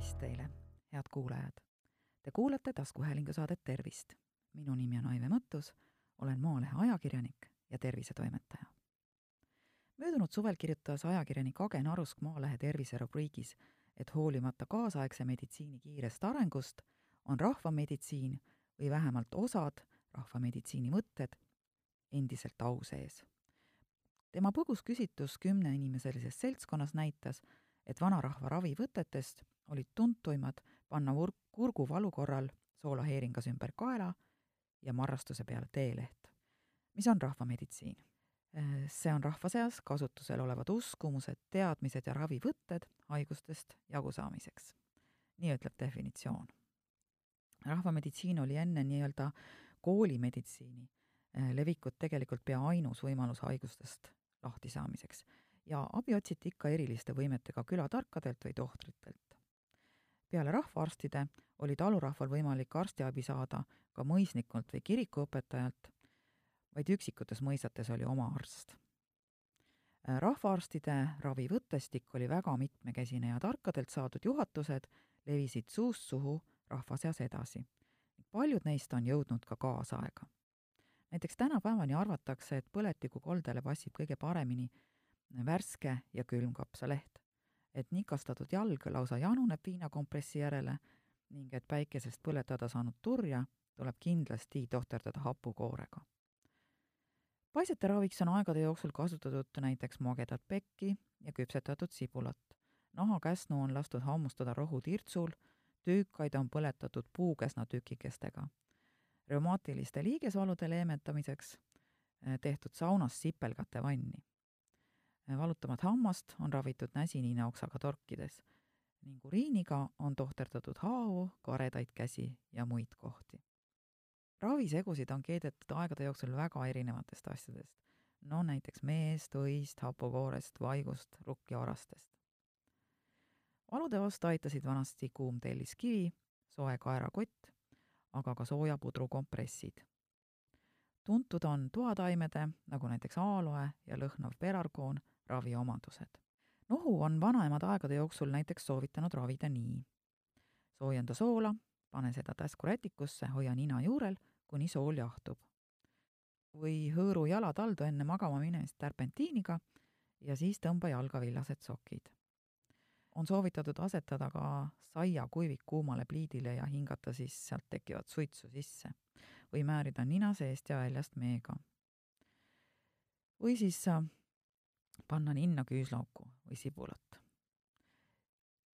tervist teile, head kuulajad! Te kuulate taskuhäälingu saadet Tervist. minu nimi on Aive Mõttus, olen Maalehe ajakirjanik ja tervisetoimetaja. möödunud suvel kirjutas ajakirjanik Agen Arusk Maalehe tervise rubriigis, et hoolimata kaasaegse meditsiini kiirest arengust, on rahvameditsiin või vähemalt osad rahvameditsiini mõtted endiselt au sees. tema põgus küsitlus kümneinimeselises seltskonnas näitas, et vanarahva ravivõtetest olid tuntuimad panna vur-, kurguvalu korral soolaheeringas ümber kaela ja marrastuse peale teeleht. mis on rahvameditsiin? see on rahva seas kasutusel olevad uskumused, teadmised ja ravivõtted haigustest jagusaamiseks. nii ütleb definitsioon. rahvameditsiin oli enne nii-öelda koolimeditsiini levikut tegelikult pea ainus võimalus haigustest lahti saamiseks ja abi otsiti ikka eriliste võimetega külatarkadelt või tohtritelt. peale rahvaarstide oli talurahval võimalik arstiabi saada ka mõisnikult või kirikuõpetajalt, vaid üksikutes mõisates oli oma arst. rahvaarstide ravivõttestik oli väga mitmekesine ja tarkadelt saadud juhatused levisid suust suhu rahva seas edasi. paljud neist on jõudnud ka kaasaega. näiteks tänapäevani arvatakse, et põletikukoldele passib kõige paremini värske ja külm kapsaleht. et nikastatud jalg lausa januneb viinakompressi järele ning et päikesest põletada saanud turja tuleb kindlasti tohterdada hapukoorega. paisete raviks on aegade jooksul kasutatud näiteks magedat pekki ja küpsetatud sibulat. nahakäsnu on lastud hammustada rohutirtsul, tüükaid on põletatud puukäsna tükikestega. reumaatiliste liigesvalude leevendamiseks eh, tehtud saunas sipelgate vanni valutamat hammast on ravitud näsiniinaoksaga torkides ning uriiniga on tohterdatud haavu, karedaid käsi ja muid kohti. ravisegusid on keedetud aegade jooksul väga erinevatest asjadest, no näiteks meest, õist, hapukoorest, vaigust, rukkioorastest. valude vastu aitasid vanasti kuum telliskivi, soe kaerakott, aga ka soojapudru kompressid. tuntud on toataimede, nagu näiteks aaloe ja lõhnav perargoon, raviomadused. nohu on vanaemad aegade jooksul näiteks soovitanud ravida nii. soojenda soola, pane seda taskurätikusse, hoia nina juurel, kuni sool jahtub. või hõõru jalad haldu enne magama minemist tärpentiiniga ja siis tõmba jalga villased sokid. on soovitatud asetada ka saiakuivik kuumale pliidile ja hingata siis sealt tekkivat suitsu sisse või määrida nina seest ja väljast meega. või siis panna ninna küüslauku või sibulat.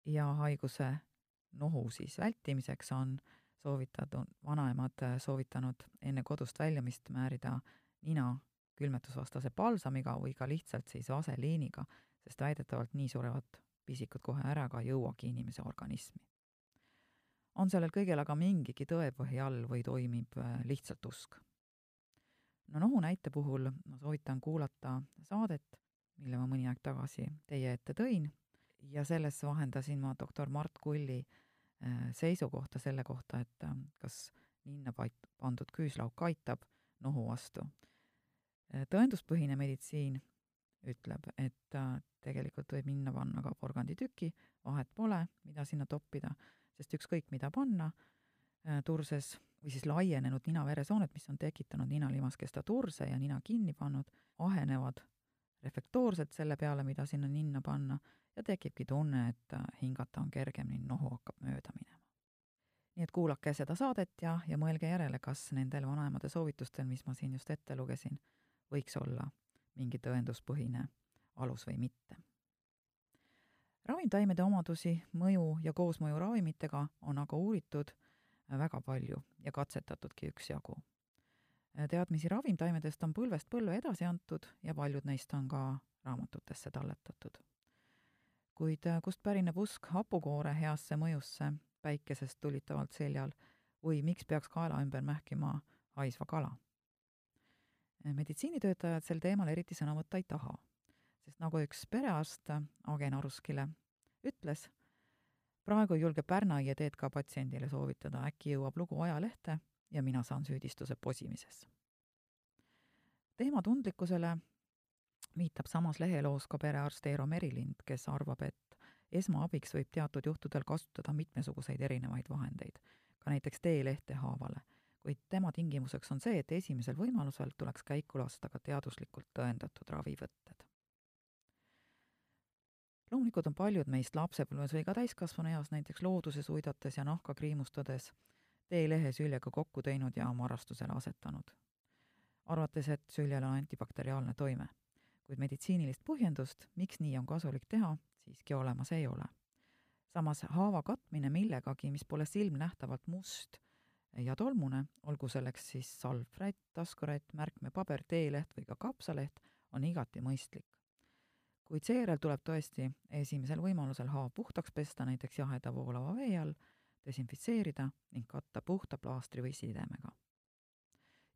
ja haiguse nohu siis vältimiseks on soovitatud, vanaemad soovitanud enne kodust väljumist määrida nina külmetusvastase palsamiga või ka lihtsalt siis vaseliiniga, sest väidetavalt nii surevad pisikud kohe ära ega jõuagi inimese organismi. on sellel kõigel aga mingigi tõepõhi all või toimib äh, lihtsalt usk? no nohu näite puhul ma soovitan kuulata saadet mille ma mõni aeg tagasi teie ette tõin ja selles vahendasin ma doktor Mart Kulli äh, seisukohta selle kohta, et äh, kas ninna pandud küüslauk aitab nohu vastu. Äh, tõenduspõhine meditsiin ütleb, et tegelikult võib ninna panna ka porganditüki, vahet pole, mida sinna toppida, sest ükskõik, mida panna turses või siis laienenud nina-veresooned, mis on tekitanud ninalimaskesta turse ja nina kinni pannud, ahenevad reflektoorselt selle peale, mida sinna ninna panna, ja tekibki tunne, et hingata on kergem ning nohu hakkab mööda minema. nii et kuulake seda saadet ja, ja mõelge järele, kas nendel vanaemade soovitustel, mis ma siin just ette lugesin, võiks olla mingi tõenduspõhine alus või mitte. ravimtaimede omadusi, mõju ja koosmõju ravimitega on aga uuritud väga palju ja katsetatudki üksjagu teadmisi ravimtaimedest on põlvest põlve edasi antud ja paljud neist on ka raamatutesse talletatud. kuid äh, kust pärineb usk hapukoore heasse mõjusse päikesest tulitavalt seljal või miks peaks kaela ümber mähkima haisva kala? meditsiinitöötajad sel teemal eriti sõna võtta ei taha, sest nagu üks perearst Agen Aruskile ütles, praegu ei julge Pärna õietee ka patsiendile soovitada, äkki jõuab lugu ajalehte ja mina saan süüdistuse posimises. teema tundlikkusele viitab samas leheloos ka perearst Eero Merilind, kes arvab, et esmaabiks võib teatud juhtudel kasutada mitmesuguseid erinevaid vahendeid, ka näiteks teelehte haavale, kuid tema tingimuseks on see, et esimesel võimalusel tuleks käiku lasta ka teaduslikult tõendatud ravivõtted. loomulikult on paljud meist lapsepõlves või ka täiskasvanu eas näiteks looduses uidates ja nahka kriimustades teelehe süljega kokku teinud ja marrastusele asetanud, arvates, et süljel on antibakteriaalne toime. kuid meditsiinilist põhjendust, miks nii on kasulik teha, siiski olemas ei ole. samas haava katmine millegagi, mis pole silmnähtavalt must ja tolmune, olgu selleks siis salvrätt, taskurätt, märkmepaber, teeleht või ka kapsaleht, on igati mõistlik. kuid seejärel tuleb tõesti esimesel võimalusel haav puhtaks pesta, näiteks jaheda voolava vee all, desinfitseerida ning katta puhta plaastri või sidemega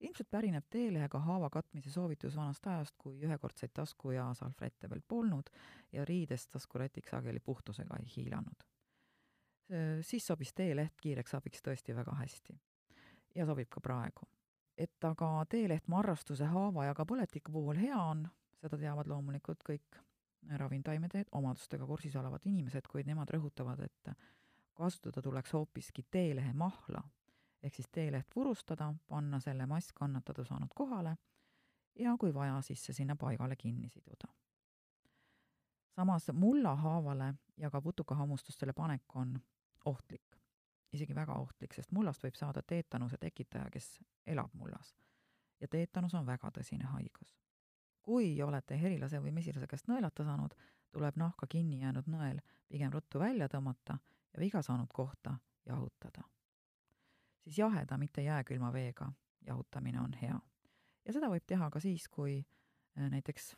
ilmselt pärineb teelehega haava katmise soovitus vanast ajast, kui ühekordseid tasku- ja salvrätte veel polnud ja riidest taskurätiks sageli puhtusega ei hiilanud. siis sobis teeleht kiireks abiks tõesti väga hästi. ja sobib ka praegu. et aga teeleht marrastuse, haava ja ka põletiku puhul hea on, seda teavad loomulikult kõik ravimtaimede omadustega kursis olevad inimesed, kuid nemad rõhutavad, et kasutada tuleks hoopiski teelehe mahla ehk siis teeleht purustada, panna selle mass kannatada saanud kohale ja kui vaja, siis see sinna paigale kinni siduda. samas mullahaavale ja ka putukahammustustele panek on ohtlik, isegi väga ohtlik, sest mullast võib saada teetanuse tekitaja, kes elab mullas. ja teetanus on väga tõsine haigus. kui olete herilase või mesilase käest nõelata saanud, tuleb nahka kinni jäänud nõel pigem ruttu välja tõmmata ja viga saanud kohta jahutada siis jaheda, mitte jääkülma veega jahutamine on hea. ja seda võib teha ka siis, kui äh, näiteks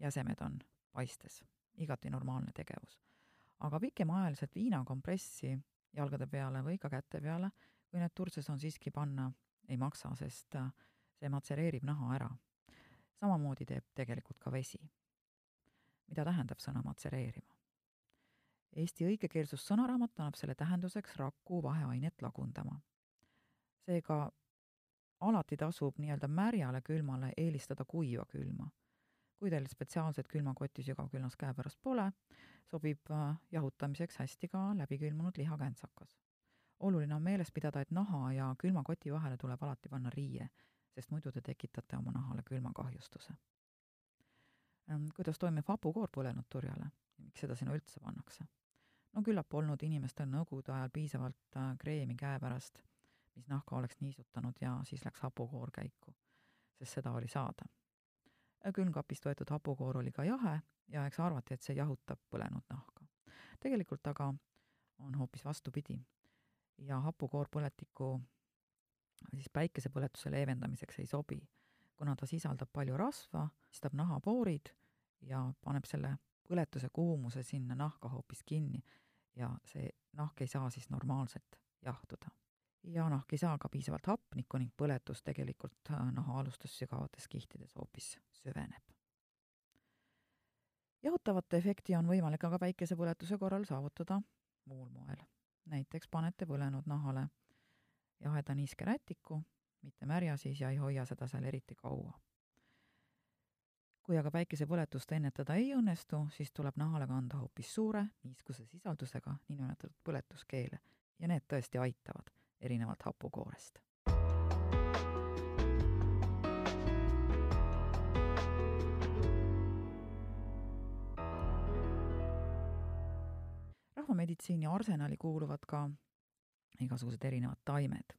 jäsemed on paistes, igati normaalne tegevus. aga pikemaajaliselt viinakompressi jalgade peale või ka käte peale, kui need turses on, siiski panna ei maksa, sest äh, see matsereerib naha ära. samamoodi teeb tegelikult ka vesi. mida tähendab sõna matsereerima? Eesti õigekeelsussõnaraamat annab selle tähenduseks raku vaheainet lagundama seega alati tasub nii-öelda märjale külmale eelistada kuiva külma. kui teil spetsiaalset külmakotti sügavkülmas käepärast pole, sobib äh, jahutamiseks hästi ka läbikülmunud lihakäntsakas. oluline on meeles pidada, et naha ja külmakoti vahele tuleb alati panna riie, sest muidu te tekitate oma nahale külmakahjustuse. Kuidas toimib hapukoor põlenud turjale? miks seda sinna üldse pannakse? No küllap polnud inimestel nõukogude ajal piisavalt äh, kreemi käepärast mis nahka oleks niisutanud ja siis läks hapukoor käiku, sest seda oli saada. külmkapist võetud hapukoor oli ka jahe ja eks arvati, et see jahutab põlenud nahka. tegelikult aga on hoopis vastupidi. ja hapukoor põletiku siis päikesepõletuse leevendamiseks ei sobi, kuna ta sisaldab palju rasva, sistab nahapoorid ja paneb selle põletuse kuumuse sinna nahka hoopis kinni ja see nahk ei saa siis normaalselt jahtuda ja nahk ei saa ka piisavalt hapnikku ning põletus tegelikult äh, nahaalustes sügavates kihtides hoopis süveneb. jahutavat efekti on võimalik aga päikesepõletuse korral saavutada muul moel. näiteks panete põlenud nahale jaheda niiske rätiku, mitte märja siis, ja ei hoia seda seal eriti kaua. Kui aga päikesepõletust ennetada ei õnnestu, siis tuleb nahale kanda hoopis suure niiskuse sisaldusega niinimetatud põletuskeele ja need tõesti aitavad erinevalt hapukoorest. rahvameditsiini arsenali kuuluvad ka igasugused erinevad taimed.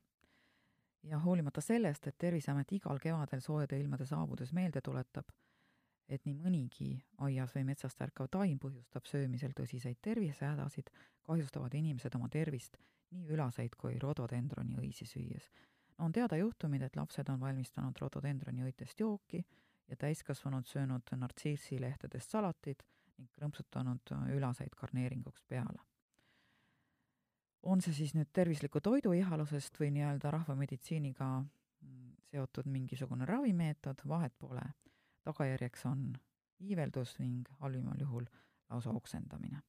ja hoolimata sellest, et Terviseamet igal kevadel soojade ilmade saabudes meelde tuletab, et nii mõnigi aias või metsas tärkav taim põhjustab söömisel tõsiseid tervisehädasid, kahjustavad inimesed oma tervist nii ülaseid kui rododendroni õisi süües. on teada juhtumid, et lapsed on valmistanud rododendroni õitest jooki ja täiskasvanud söönud nartsissilehtedest salatit ning krõmpsutanud ülaseid garneeringuks peale. on see siis nüüd tervisliku toidu ihalusest või nii-öelda rahvameditsiiniga seotud mingisugune ravimeetod, vahet pole. Tagajärjeks on iiveldus ning halvimal juhul lausa oksendamine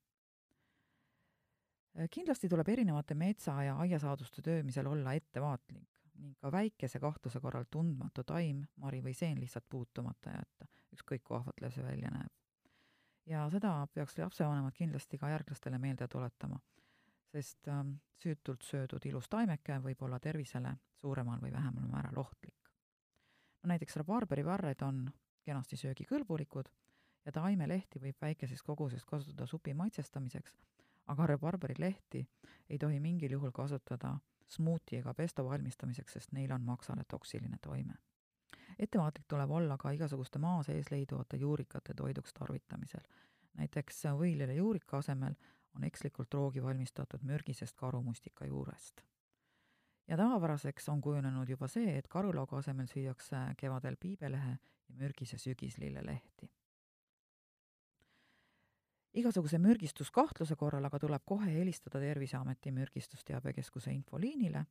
Äh, kindlasti tuleb erinevate metsa- ja aiasaaduste töömisel olla ettevaatlik ning ka väikese kahtluse korral tundmatu taim, mari või seen lihtsalt puutumata jätta, ükskõik kui ahvatlev see välja näeb. ja seda peaks lapsevanemad kindlasti ka järglastele meelde tuletama, sest ähm, süütult söödud ilus taimeke võib olla tervisele suuremal või vähemal määral ohtlik. no näiteks rabarberi varred on kenasti söögikõlbulikud ja taimelehti võib väikeses koguses kasutada supi maitsestamiseks, aga rabarberi lehti ei tohi mingil juhul kasutada smuuti ega pesto valmistamiseks, sest neil on maksale toksiline toime. ettevaatlik tuleb olla ka igasuguste maa sees leiduvate juurikate toiduks tarvitamisel. näiteks võileile juurika asemel on ekslikult roogi valmistatud mürgisest karumustika juurest. Ja tavapäraseks on kujunenud juba see, et karulaugu asemel süüakse kevadel piibelehe ja mürgise sügislillelehti igasuguse mürgistuskahtluse korral aga tuleb kohe helistada Terviseameti mürgistusteabekeskuse infoliinile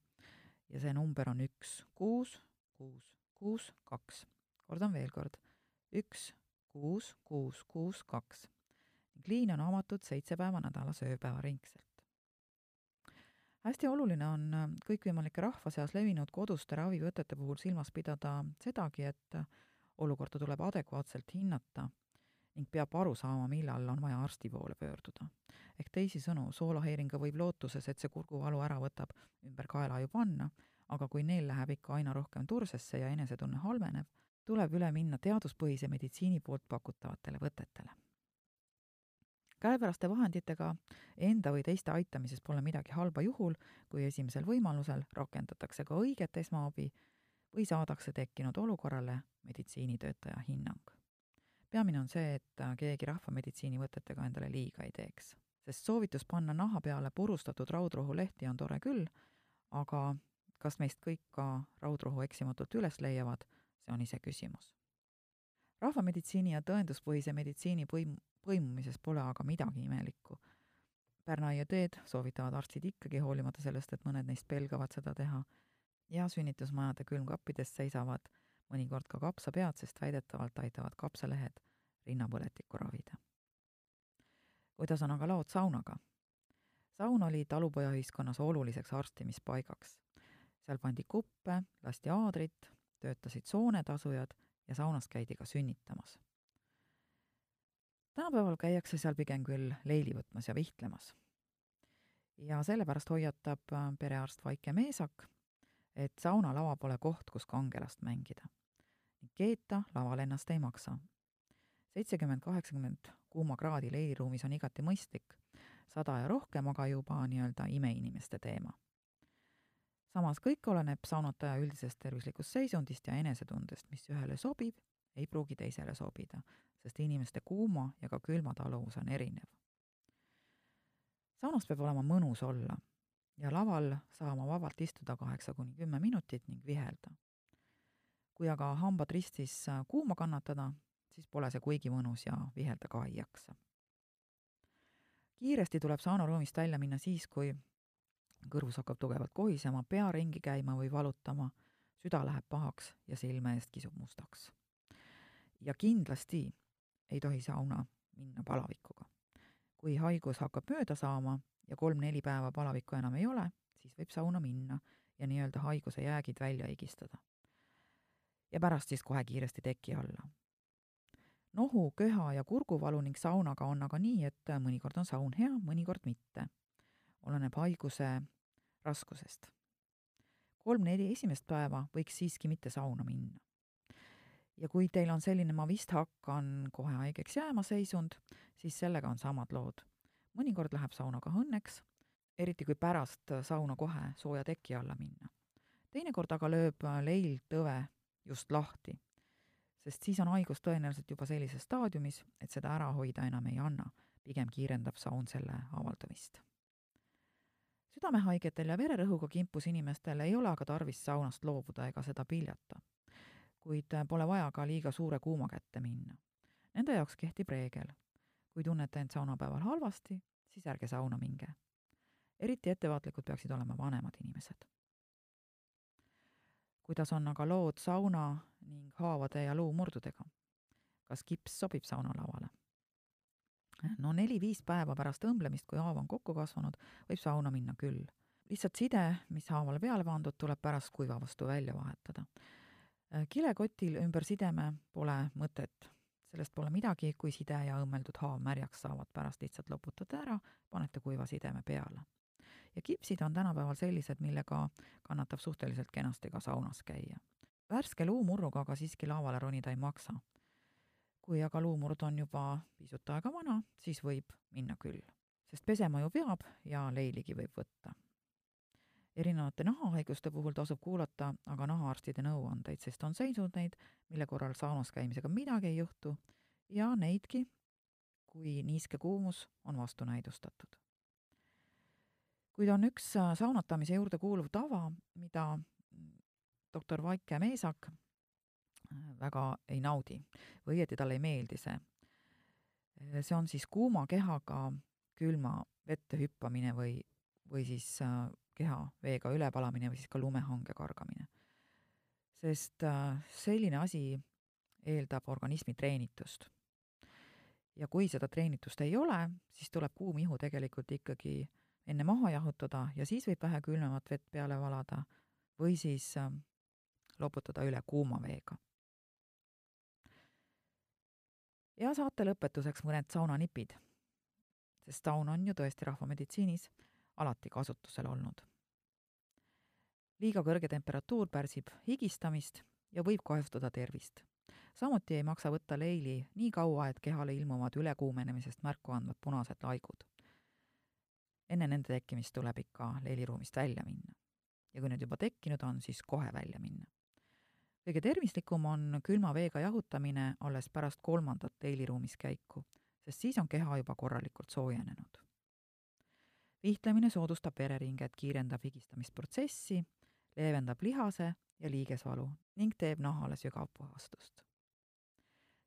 ja see number on üks kuus kuus kuus kaks. kordan veel kord, üks kuus kuus kuus kaks. liin on avatud seitse päeva nädalas ööpäevaringselt. Hästi oluline on kõikvõimalike rahva seas levinud koduste ravivõtete puhul silmas pidada sedagi, et olukorda tuleb adekvaatselt hinnata ning peab aru saama, millal on vaja arsti poole pöörduda. ehk teisisõnu, soolahäiringa võib lootuses, et see kurguvalu ära võtab, ümber kaela ju panna, aga kui neil läheb ikka aina rohkem tursesse ja enesetunne halveneb, tuleb üle minna teaduspõhise meditsiini poolt pakutavatele võtetele. Käepäraste vahenditega enda või teiste aitamises pole midagi halba juhul, kui esimesel võimalusel rakendatakse ka õiget esmaabi või saadakse tekkinud olukorrale meditsiinitöötaja hinnang peamine on see, et keegi rahvameditsiini võtetega endale liiga ei teeks. sest soovitus panna naha peale purustatud raudrohulehti on tore küll, aga kas meist kõik ka raudrohu eksimatult üles leiavad, see on iseküsimus. rahvameditsiini ja tõenduspõhise meditsiini põim-, põimumises pole aga midagi imelikku. Pärna IED-d soovitavad arstid ikkagi, hoolimata sellest, et mõned neist pelgavad seda teha, ja sünnitusmajade külmkappides seisavad mõnikord ka kapsapead, sest väidetavalt aitavad kapsalehed rinnapõletikku ravida. kuidas on aga lood saunaga? saun oli talupojaühiskonnas oluliseks arstimispaigaks. seal pandi kuppe, lasti aadrit, töötasid soonetasujad ja saunas käidi ka sünnitamas. Tänapäeval käiakse seal pigem küll leili võtmas ja vihtlemas. ja sellepärast hoiatab perearst Vaike Meesak, et saunalava pole koht, kus kangelast mängida. keeta laval ennast ei maksa. seitsekümmend, kaheksakümmend kuumakraadi leiriruumis on igati mõistlik, sada ja rohkem aga juba nii-öelda imeinimeste teema. samas kõik oleneb saunataja üldisest tervislikust seisundist ja enesetundest, mis ühele sobib, ei pruugi teisele sobida, sest inimeste kuuma ja ka külma taluvus on erinev. saunas peab olema mõnus olla ja laval saama vabalt istuda kaheksa kuni kümme minutit ning vihelda. kui aga hambad ristis kuuma kannatada, siis pole see kuigi mõnus ja vihelda ka ei jaksa. kiiresti tuleb saunaruumist välja minna siis, kui kõrvus hakkab tugevalt kohisema, pea ringi käima või valutama, süda läheb pahaks ja silme eest kisub mustaks. Ja kindlasti ei tohi sauna minna palavikuga. kui haigus hakkab mööda saama, ja kolm-neli päeva palavikku enam ei ole, siis võib sauna minna ja nii-öelda haiguse jäägid välja higistada. ja pärast siis kohe kiiresti teki alla. nohu, köha ja kurguvalu ning saunaga on aga nii, et mõnikord on saun hea, mõnikord mitte. oleneb haiguse raskusest. kolm-neli esimest päeva võiks siiski mitte sauna minna. Ja kui teil on selline ma vist hakkan kohe haigeks jääma seisund, siis sellega on samad lood mõnikord läheb sauna ka õnneks, eriti kui pärast sauna kohe sooja teki alla minna. teinekord aga lööb leil tõve just lahti, sest siis on haigus tõenäoliselt juba sellises staadiumis, et seda ära hoida enam ei anna, pigem kiirendab saun selle avaldumist. südamehaigetel ja vererõhuga kimpus inimestel ei ole aga tarvis saunast loobuda ega seda piljata. Kuid pole vaja ka liiga suure kuuma kätte minna. Nende jaoks kehtib reegel kui tunnete end saunapäeval halvasti, siis ärge sauna minge. eriti ettevaatlikud peaksid olema vanemad inimesed. kuidas on aga lood sauna ning haavade ja luumurdudega? kas kips sobib saunalavale? no neli-viis päeva pärast õmblemist, kui haav on kokku kasvanud, võib sauna minna küll. lihtsalt side, mis haavale peale pandud, tuleb pärast kuiva vastu välja vahetada. Kilekotil ümber sideme pole mõtet sellest pole midagi, kui side ja õmmeldud haav märjaks saavad, pärast lihtsalt loputate ära, panete kuiva sideme peale. ja kipsid on tänapäeval sellised, millega kannatab suhteliselt kenasti ka saunas käia. värske luumurruga aga siiski lavale ronida ei maksa. kui aga luumurd on juba pisut aega vana, siis võib minna küll, sest pesema ju peab ja leiligi võib võtta erinevate nahahaiguste puhul tasub kuulata aga nahaarstide nõuandeid, sest on seisuneid, mille korral saunas käimisega midagi ei juhtu ja neidki, kui niiske kuumus on vastunäidustatud. kuid on üks äh, saunatamise juurde kuuluv tava, mida doktor Vaike Meesak äh, väga ei naudi või õieti talle ei meeldi see. Äh, see on siis kuuma kehaga külma vette hüppamine või, või siis keha veega ülepalamine või siis ka lumehange kargamine. sest äh, selline asi eeldab organismi treenitust. ja kui seda treenitust ei ole, siis tuleb kuum ihu tegelikult ikkagi enne maha jahutada ja siis võib vähe külmemat vett peale valada või siis äh, loputada üle kuuma veega. ja saate lõpetuseks mõned saunanipid, sest saun on ju tõesti rahvameditsiinis alati kasutusel olnud. liiga kõrge temperatuur pärsib higistamist ja võib kahjustada tervist. samuti ei maksa võtta leili nii kaua, et kehale ilmuvad ülekuumenemisest märku andvad punased laigud. enne nende tekkimist tuleb ikka leiliruumist välja minna. ja kui need juba tekkinud on, siis kohe välja minna. kõige tervislikum on külma veega jahutamine alles pärast kolmandat leiliruumis käiku, sest siis on keha juba korralikult soojenenud vihtlemine soodustab vereringet, kiirendab higistamisprotsessi, leevendab lihase ja liigesvalu ning teeb nahale sügavpuhastust.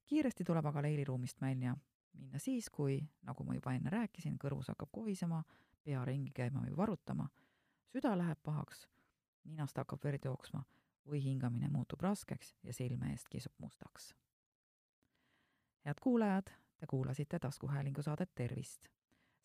kiiresti tuleb aga leiliruumist välja minna siis, kui, nagu ma juba enne rääkisin, kõrvus hakkab kohisema, pea ringi käima või varutama, süda läheb pahaks, ninast hakkab verd jooksma või hingamine muutub raskeks ja silme eest kisub mustaks. head kuulajad, te kuulasite taskuhäälingu saadet Tervist